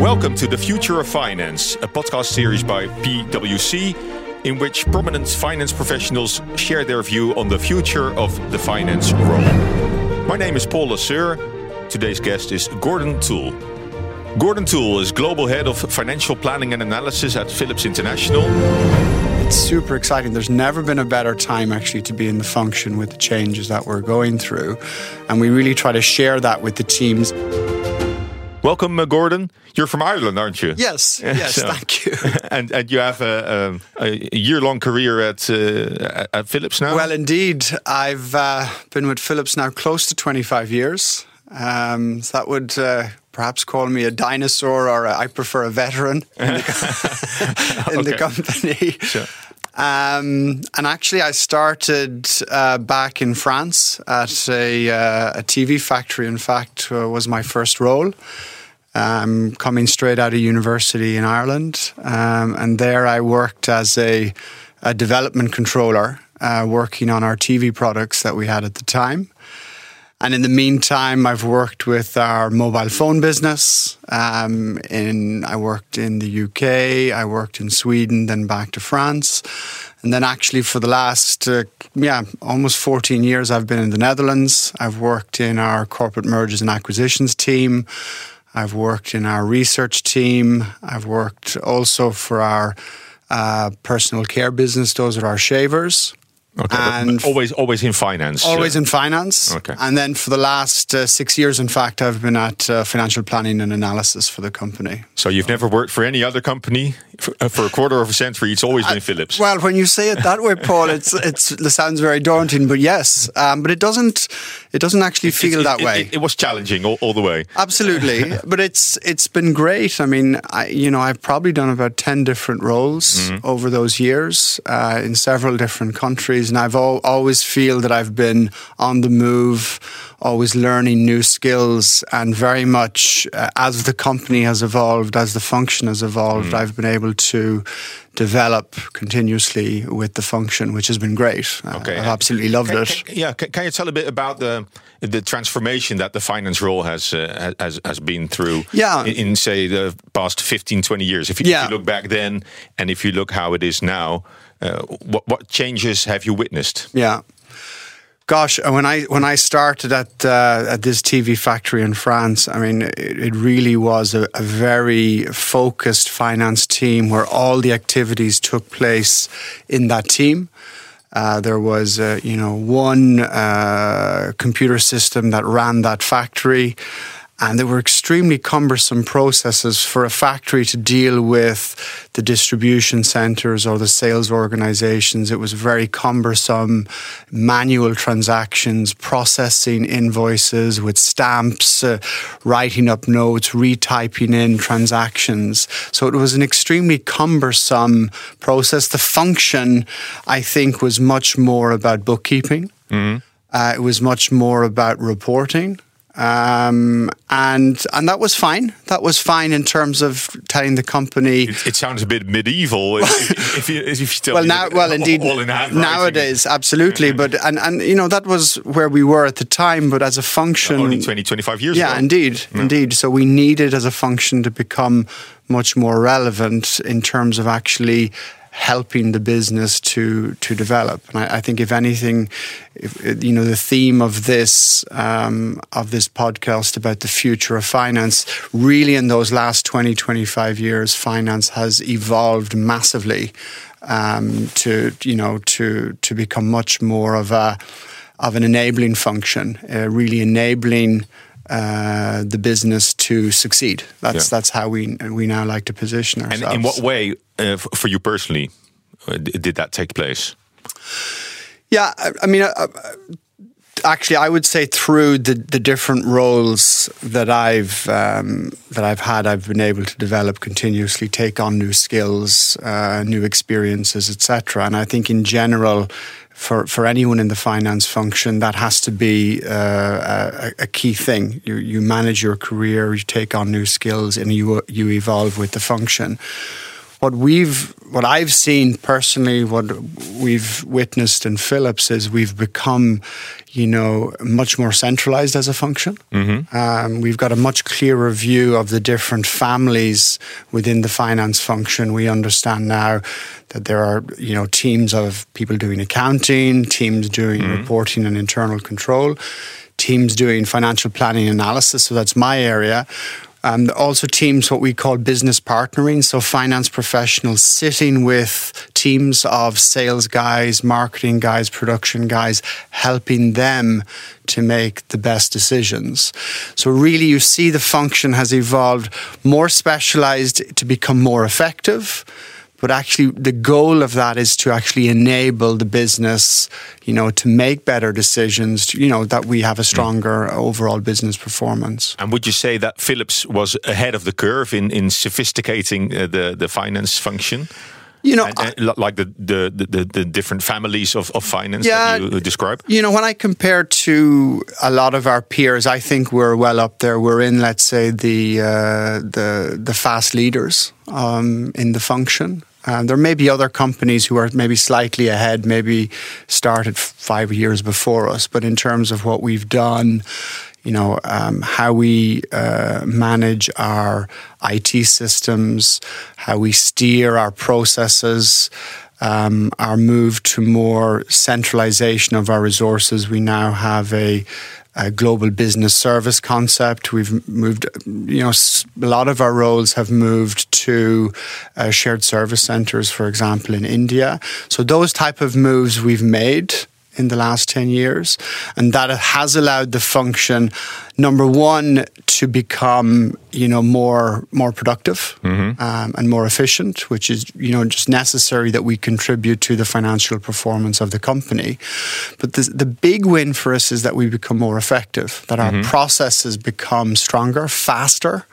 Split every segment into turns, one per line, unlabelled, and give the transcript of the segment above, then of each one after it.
Welcome to The Future of Finance, a podcast series by PwC, in which prominent finance professionals share their view on the future of the finance role. My name is Paul Lasseur. Today's guest is Gordon Toole. Gordon Toole is Global Head of Financial Planning and Analysis at Philips International.
It's super exciting. There's never been a better time actually to be in the function with the changes that we're going through. And we really try to share that with the teams.
Welcome, uh, Gordon. You're from Ireland, aren't you?
Yes, yes, so, thank you.
and and you have a, a, a year-long career at uh, at Philips now.
Well, indeed, I've uh, been with Philips now close to 25 years. Um, so that would uh, perhaps call me a dinosaur, or a, I prefer a veteran in the, in the company. Sure. Um, and actually, I started uh, back in France at a, uh, a TV factory. In fact, uh, was my first role. Um, coming straight out of university in Ireland, um, and there I worked as a, a development controller, uh, working on our TV products that we had at the time. And in the meantime, I've worked with our mobile phone business. Um, in I worked in the UK, I worked in Sweden, then back to France, and then actually for the last uh, yeah almost 14 years, I've been in the Netherlands. I've worked in our corporate mergers and acquisitions team. I've worked in our research team. I've worked also for our uh, personal care business. Those are our shavers.
Okay, and always, always in finance.
Always in finance. Okay. And then for the last uh, six years, in fact, I've been at uh, financial planning and analysis for the company.
So you've never worked for any other company for, uh, for a quarter of a century? It's always been Philips.
Well, when you say it that way, Paul, it's, it's it sounds very daunting. But yes, um, but it doesn't it doesn't actually feel
it,
that
it,
way.
It, it, was challenging all, all the way.
Absolutely, but it's it's been great. I mean, I, you know, I've probably done about ten different roles mm-hmm. over those years uh, in several different countries, and I've all always feel that I've been on the move, always learning new skills, and very much uh, as the company has evolved, as the function has evolved, mm. I've been able to develop continuously with the function, which has been great. Uh, okay. Uh, I've absolutely loved
can,
it.
Can, yeah, can, can, you tell a bit about the the transformation that the finance role has uh, has has been through?
Yeah.
In, in, say the past 15, 20 years. If you, yeah. if you look back then, and if you look how it is now. Uh, what what changes have you witnessed?
Yeah. Gosh, when I when I started at uh, at this TV factory in France, I mean, it, it really was a, a, very focused finance team where all the activities took place in that team. Uh, there was, uh, you know, one uh, computer system that ran that factory and they were extremely cumbersome processes for a factory to deal with the distribution centers or the sales organizations. It was very cumbersome, manual transactions, processing invoices with stamps, uh, writing up notes, retyping in transactions. So it was an extremely cumbersome process. The function, I think, was much more about bookkeeping. Mm-hmm. Uh, it was much more about reporting. Um, and and that was fine. That was fine in terms of telling the company.
It, it sounds a bit medieval if, if, you, if you tell
well now well indeed nowadays absolutely. but and and you know that was where we were at the time. But as a function,
only 20, 25 years.
Yeah,
ago.
indeed, yeah. indeed. So we needed as a function to become much more relevant in terms of actually helping the business to to develop. And I, I think, if anything, if, you know, the theme of this um, of this podcast about the future of finance, really, in those last 20, 25 years, finance has evolved massively um, to you know to to become much more of a of an enabling function, uh, really enabling. Uh, the business to succeed. That's yeah. that's how we we now like to position ourselves.
And in what way, uh, for you personally, uh, did that take place?
Yeah, I, I mean. Uh, uh, actually, I would say through the, the different roles that I've um, that I've had, I've been able to develop continuously, take on new skills, uh, new experiences, etc. And I think in general, for, for anyone in the finance function, that has to be uh, a, a, key thing. You, you manage your career, you take on new skills, and you you evolve with the function. What we've what I've seen personally, what we've witnessed in Philips is we've become, you know, much more centralized as a function. Mm-hmm. Um, we've got a much clearer view of the different families within the finance function. We understand now that there are, you know, teams of people doing accounting, teams doing mm-hmm. reporting and internal control, teams doing financial planning analysis. So that's my area um, also, teams what we call business partnering. So, finance professionals sitting with teams of sales guys, marketing guys, production guys, helping them to make the best decisions. So, really, you see the function has evolved more specialized to become more effective but actually the goal of that is to actually enable the business you know to make better decisions to, you know that we have a stronger mm. overall business performance
and would you say that philips was ahead of the curve in in sophisticating uh, the the finance function
you know,
and, and like the, the, the, the, different families of, of finance yeah, that you describe?
You know, when I compare to a lot of our peers, I think we're well up there. We're in, let's say, the uh, the the fast leaders um, in the function. Um, there may be other companies who are maybe slightly ahead, maybe started five years before us, but in terms of what we've done, you know, um, how we uh, manage our IT systems, how we steer our processes, um, our move to more centralization of our resources. We now have a a global business service concept. We've moved, you know, a lot of our roles have moved to uh, shared service centers, for example, in India. So those type of moves we've made in the last 10 years. And that has allowed the function, number one, to become, you know, more, more productive mm-hmm. um, and more efficient, which is, you know, just necessary that we contribute to the financial performance of the company. But the, the big win for us is that we become more effective, that our mm-hmm. processes become stronger, faster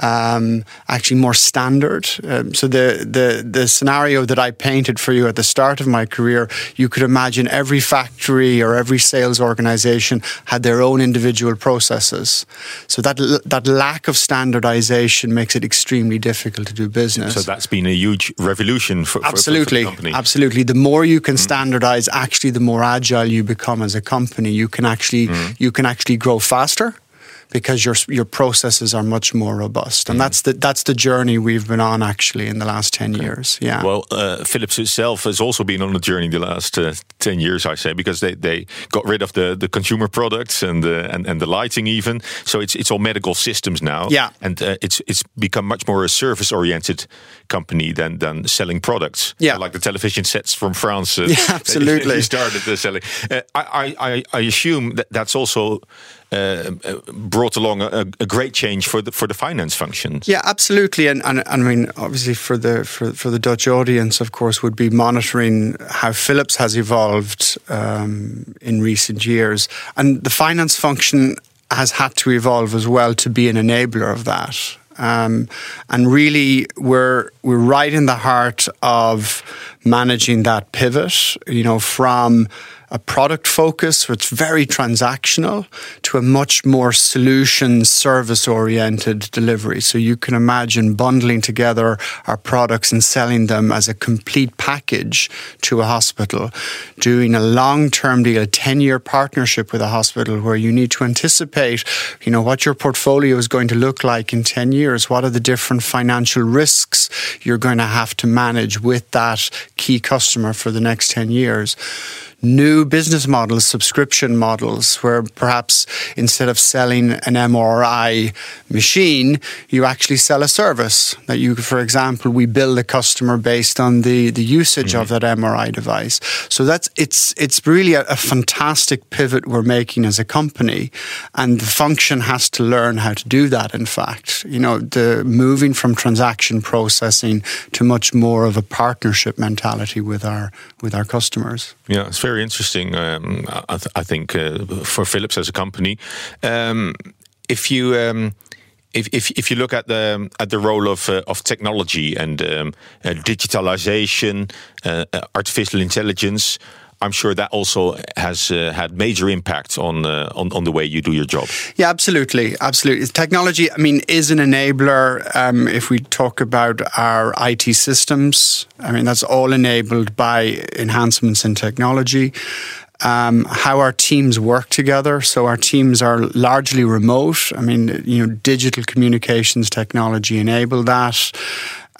um, actually more standard. Um, so the, the the scenario that I painted for you at the start of my career, you could imagine every factory or every sales organization had their own individual processes. So that that lack of standardization makes it extremely difficult to do business.
So that's been a huge revolution for
absolutely,
for, for the
absolutely. The more you can mm. standardize, actually, the more agile you become as a company. You can actually mm. you can actually grow faster because your your processes are much more robust, and mm. that's the that's the journey we've been on actually in the last ten okay. years. Yeah.
Well, uh, Philips itself has also been on a journey the last uh, ten years, I say, because they, they got rid of the, the consumer products and the and, and the lighting even. So it's it's all medical systems now.
Yeah.
And uh, it's it's become much more a service oriented company than than selling products.
Yeah.
Like the television sets from France. Uh,
yeah, absolutely.
started the selling. Uh, I, I I assume that that's also uh, brought along a, a, great change for the for the finance functions.
Yeah, absolutely, and, and, and I mean, obviously, for the for, for the Dutch audience, of course, would be monitoring how Philips has evolved um, in recent years, and the finance function has had to evolve as well to be an enabler of that. Um, and really, we're we're right in the heart of managing that pivot. You know, from a product focus, which is very transactional, to a much more solution service oriented delivery. So you can imagine bundling together our products and selling them as a complete package to a hospital, doing a long term deal, a 10 year partnership with a hospital where you need to anticipate, you know, what your portfolio is going to look like in 10 years. What are the different financial risks you're going to have to manage with that key customer for the next 10 years? New business models, subscription models, where perhaps instead of selling an MRI machine, you actually sell a service that you, for example, we build a customer based on the, the usage mm-hmm. of that MRI device. So that's it's it's really a, a fantastic pivot we're making as a company, and the function has to learn how to do that. In fact, you know, the moving from transaction processing to much more of a partnership mentality with our with our customers.
Yeah, it's very interesting. Um, I, th I, think uh, for Philips as a company, um, if you. Um, if, if, if you look at the at the role of uh, of technology and um, uh, digitalization, uh, uh, artificial intelligence, I'm sure that also has uh, had major impact on, uh, on on the way you do your job.
Yeah, absolutely, absolutely. Technology, I mean, is an enabler. Um, if we talk about our IT systems, I mean, that's all enabled by enhancements in technology. Um, how our teams work together. So our teams are largely remote. I mean, you know, digital communications technology enable that.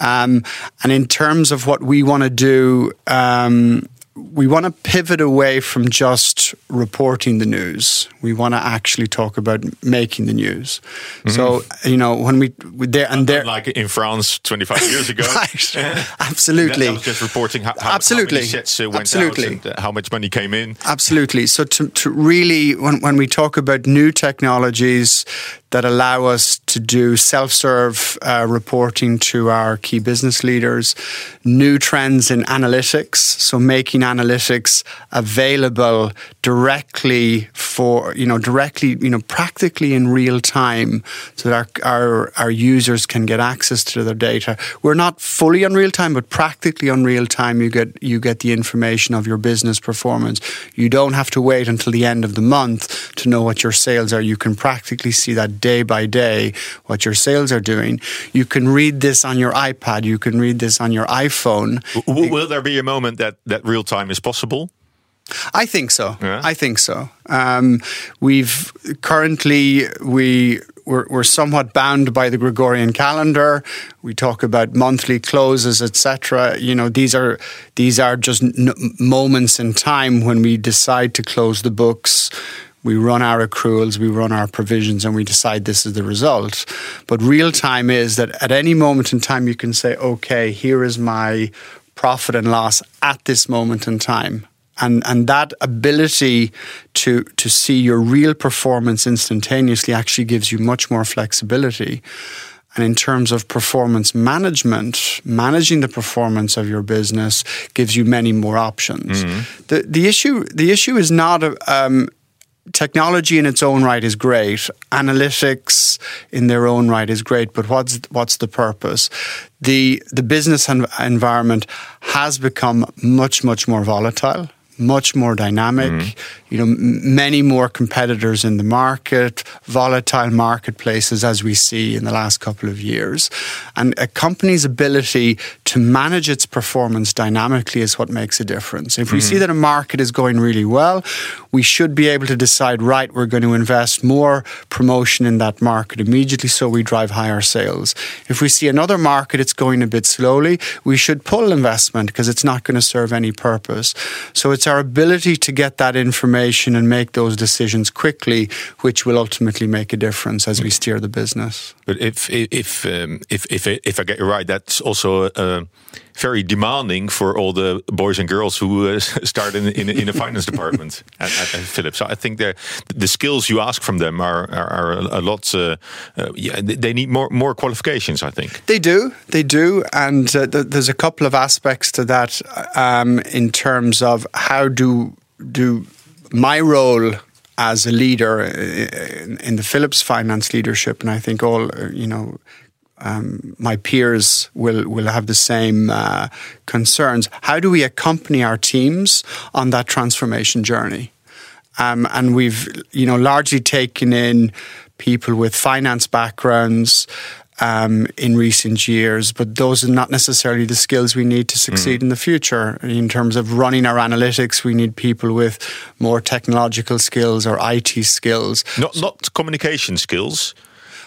Um, and in terms of what we want to do, um, we want to pivot away from just reporting the news. We want to actually talk about making the news. Mm-hmm. So you know when we there and there,
like in France twenty five years ago,
right? Absolutely,
that, that, was just reporting how, how
absolutely
how many sets went
absolutely.
out and uh, how much money came in.
Absolutely. So to, to really when when we talk about new technologies that allow us to do self serve uh, reporting to our key business leaders, new trends in analytics, so making analytics available directly for, you know, directly, you know, practically in real time so that our, our, our users can get access to their data. We're not fully on real time, but practically on real time, you get, you get the information of your business performance. You don't have to wait until the end of the month to know what your sales are. You can practically see that day by day what your sales are doing. You can read this on your iPad, you can read this on your iPhone.
Will, will there be a moment that, that real time is possible?
I think so. Yeah. I think so. Um, we've currently we we're, we're, somewhat bound by the Gregorian calendar. We talk about monthly closes, etc. You know, these are these are just n- moments in time when we decide to close the books we run our accruals, we run our provisions, and we decide this is the result. But real time is that at any moment in time, you can say, okay, here is my profit and loss at this moment in time. And, and that ability to, to see your real performance instantaneously actually gives you much more flexibility. And in terms of performance management, managing the performance of your business gives you many more options. Mm-hmm. The, the, issue, the issue is not um, technology in its own right is great. Analytics in their own right is great, but what's what's the purpose? The the business environment has become much much more volatile much more dynamic. Mm-hmm. You know, m- many more competitors in the market, volatile marketplaces as we see in the last couple of years, and a company's ability to manage its performance dynamically is what makes a difference. If we mm-hmm. see that a market is going really well, we should be able to decide, right, we're going to invest more promotion in that market immediately, so we drive higher sales. If we see another market it's going a bit slowly, we should pull investment because it's not going to serve any purpose. So it's our ability to get that information and make those decisions quickly, which will ultimately make a difference as we steer the business.
But if if um, if, if if I get you right, that's also uh, very demanding for all the boys and girls who uh, start in in, in a finance department at, at, at, Philips. So I think the the skills you ask from them are are, are a lot. Uh, yeah, they need more more qualifications. I think
they do. They do, and th there's a couple of aspects to that um, in terms of how do do my role as a leader in, the Philips finance leadership, and I think all you know um, my peers will will have the same uh, concerns. How do we accompany our teams on that transformation journey? Um, and we've you know largely taken in people with finance backgrounds. Um, in recent years, but those are not necessarily the skills we need to succeed mm. in the future. In terms of running our analytics, we need people with more technological skills or IT skills.
Not not communication skills.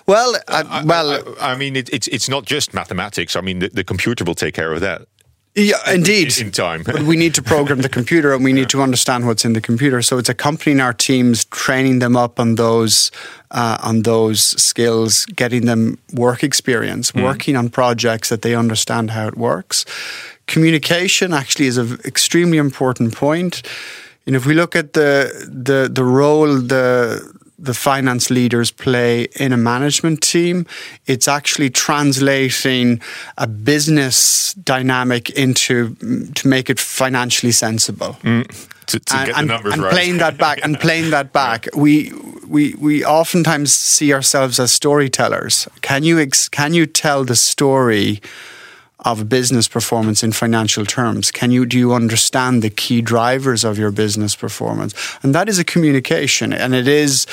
Well, uh, well,
I, I, mean, it, it's it's not just mathematics. I mean, the, the computer will take care of that.
Yeah, indeed.
In time.
but we need to program the computer and we need yeah. to understand what's in the computer. So it's accompanying our teams, training them up on those uh, on those skills, getting them work experience, mm. working on projects that they understand how it works. Communication actually is an extremely important point. You know, if we look at the the the role the the finance leaders play in a management team. It's actually translating a business dynamic into to make it financially sensible.
Mm, to, to
and,
get the numbers
and
right.
playing that back and playing that back. We we we oftentimes see ourselves as storytellers. Can you ex, can you tell the story? Of business performance in financial terms? Can you do you understand the key drivers of your business performance? And that is a communication, and it is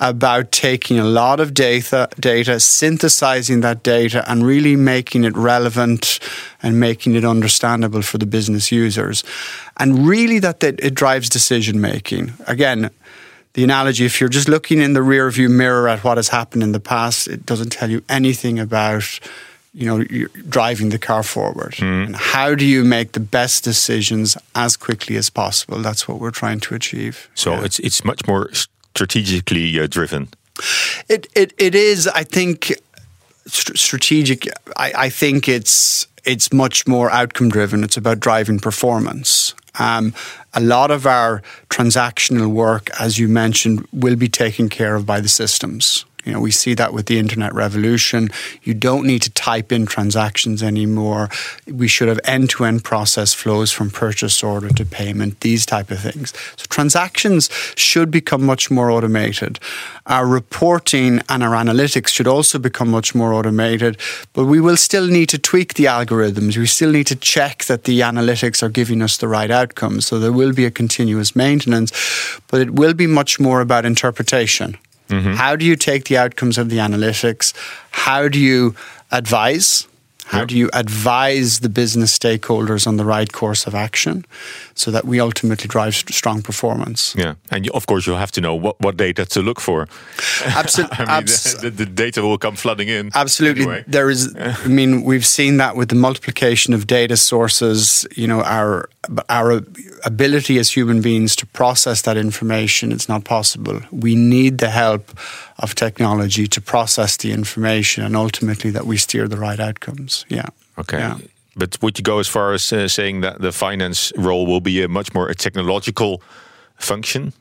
about taking a lot of data, data, synthesizing that data, and really making it relevant and making it understandable for the business users, and really that, it drives decision making. Again the analogy if you're just looking in the rear view mirror at what has happened in the past it doesn't tell you anything about you know driving the car forward mm. and how do you make the best decisions as quickly as possible that's what we're trying to achieve
so yeah. it's it's much more strategically uh, driven
it, it it is i think st- strategic I, I think it's it's much more outcome driven it's about driving performance um, a lot of our transactional work, as you mentioned, will be taken care of by the systems. You know, we see that with the internet revolution. You don't need to type in transactions anymore. We should have end-to-end process flows from purchase order to payment, these type of things. So transactions should become much more automated. Our reporting and our analytics should also become much more automated, but we will still need to tweak the algorithms. We still need to check that the analytics are giving us the right outcomes. So there will be a continuous maintenance, but it will be much more about interpretation. Mm-hmm. How do you take the outcomes of the analytics? How do you advise? How yep. do you advise the business stakeholders on the right course of action so that we ultimately drive strong performance?
Yeah, and you, of course you'll have to know what, what data to look for.
Absolutely,
I mean, abs- the, the, data will come flooding in.
Absolutely, anyway. there is. I mean, we've seen that with the multiplication of data sources. You know, our our ability as human beings to process that information, it's not possible. We need the help of technology to process the information and ultimately that we steer the right outcomes. Yeah.
Okay.
Yeah.
But would you go as far as uh, saying that the finance role will be a much more a technological function?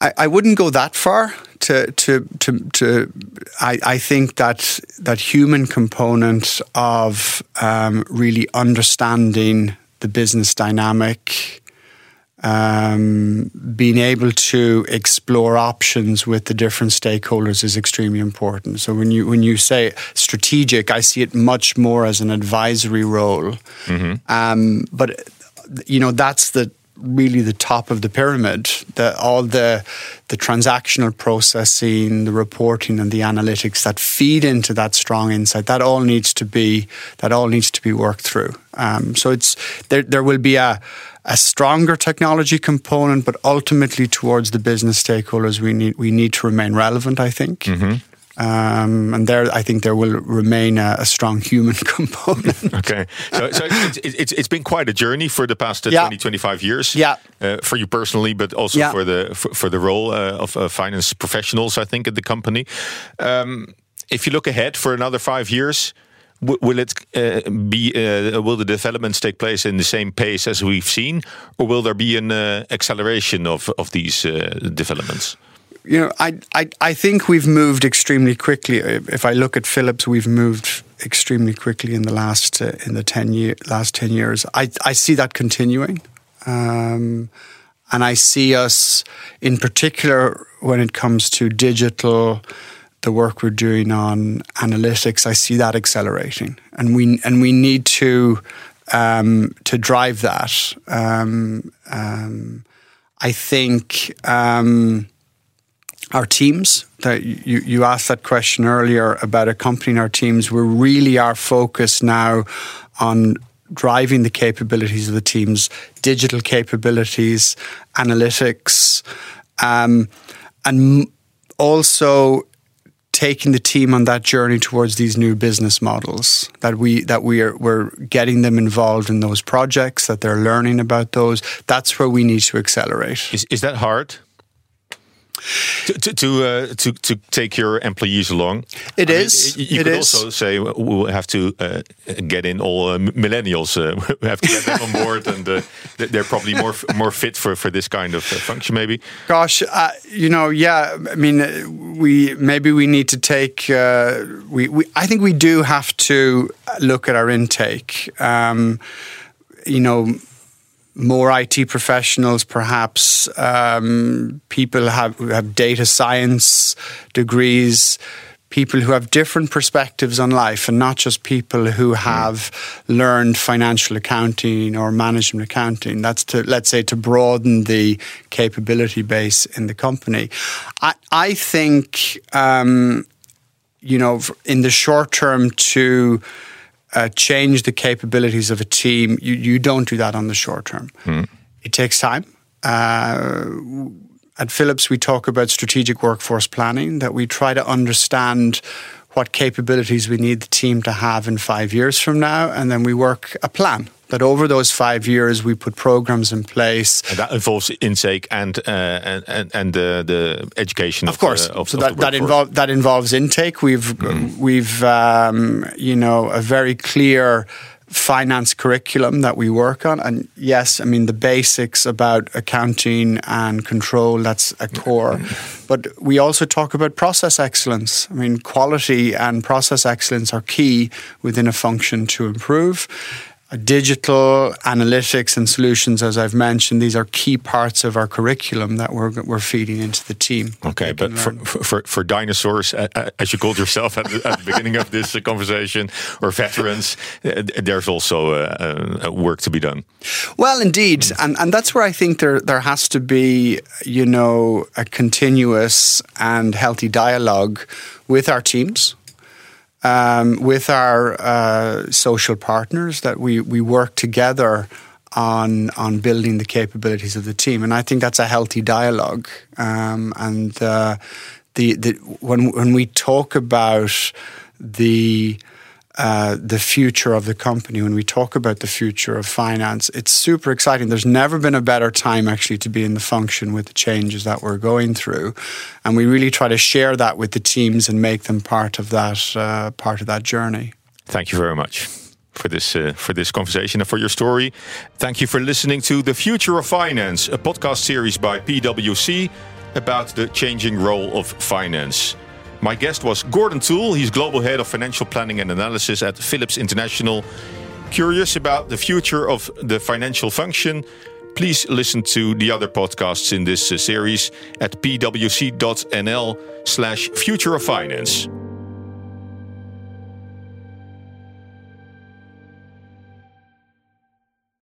I, I wouldn't go that far. To to to to, I, I think that that human component of um, really understanding the business dynamic, um, being able to explore options with the different stakeholders is extremely important. So when you when you say strategic, I see it much more as an advisory role. Mm-hmm. Um, but you know that's the really the top of the pyramid. The, all the the transactional processing, the reporting, and the analytics that feed into that strong insight. That all needs to be that all needs to be worked through. Um, so it's there. There will be a a stronger technology component, but ultimately towards the business stakeholders, we need we need to remain relevant. I think. Mm-hmm. Um, and there, I think there will remain a, a strong human component.
okay, so, so it's, it's, it's been quite a journey for the past uh, yeah. 20, 25 years.
Yeah,
uh, for you personally, but also yeah. for the for, for the role uh, of uh, finance professionals, I think, at the company. Um, if you look ahead for another five years, will it uh, be uh, will the developments take place in the same pace as we've seen, or will there be an uh, acceleration of of these uh, developments?
You know, I, I I think we've moved extremely quickly. If I look at Philips, we've moved extremely quickly in the last uh, in the ten year last ten years. I I see that continuing. Um, and I see us, in particular, when it comes to digital, the work we're doing on analytics, I see that accelerating, and we and we need to um, to drive that. Um, um, I think um, our teams. That you you asked that question earlier about accompanying our teams. We really are focused now on driving the capabilities of the teams, digital capabilities, analytics, um, and also taking the team on that journey towards these new business models that we that we are we're getting them involved in those projects that they're learning about those that's where we need to accelerate
is, is that hard to to to, uh, to, to take your employees along.
It I is.
Mean, you
it
could
is.
also say we'll have to uh, get in all uh, millennials. Uh, we have to get them on board, and uh, they're probably more more fit for for this kind of uh, function. Maybe.
Gosh, you know, yeah. I mean, we maybe we need to take. we, we I think we do have to look at our intake. Um, you know more IT professionals, perhaps um, people have who have data science degrees, people who have different perspectives on life and not just people who have mm. learned financial accounting or management accounting. That's to, let's say, to broaden the capability base in the company. I, I think, um, you know, in the short term to uh, change the capabilities of a team, you, you don't do that on the short term. Mm. It takes time. Uh, at Philips, we talk about strategic workforce planning, that we try to understand what capabilities we need the team to have in five years from now, and then we work a plan. That over those five years we put programs in place.
And that involves intake and uh, and and the the education.
Of, of course,
of,
so that that, involve, that involves intake. We've mm. we've um, you know a very clear finance curriculum that we work on. And yes, I mean, the basics about accounting and control, that's a core. But we also talk about process excellence. I mean, quality and process excellence are key within a function to improve digital analytics and solutions, as I've mentioned, these are key parts of our curriculum that we're, we're feeding into the team.
Okay, but for, for, for dinosaurs, as you called yourself at the, at the beginning of this conversation, or veterans, uh, there's also uh, uh, work to be done.
Well, indeed, and and that's where I think there there has to be, you know, a continuous and healthy dialogue with our teams um, with our uh, social partners that we, we work together on on building the capabilities of the team, and I think that's a healthy dialogue. Um, and uh, the, the when when we talk about the uh, the future of the company, when we talk about the future of finance, it's super exciting. There's never been a better time actually to be in the function with the changes that we're going through, and we really try to share that with the teams and make them part of that uh, part of that journey.
Thank you very much for this uh, for this conversation and for your story. Thank you for listening to the Future of Finance, a podcast series by PwC about the changing role of finance. My guest was Gordon Toole. He's Global Head of Financial Planning and Analysis at Philips International. Curious about the future of the financial function? Please listen to the other podcasts in this uh, series at pwc.nl slash future of finance.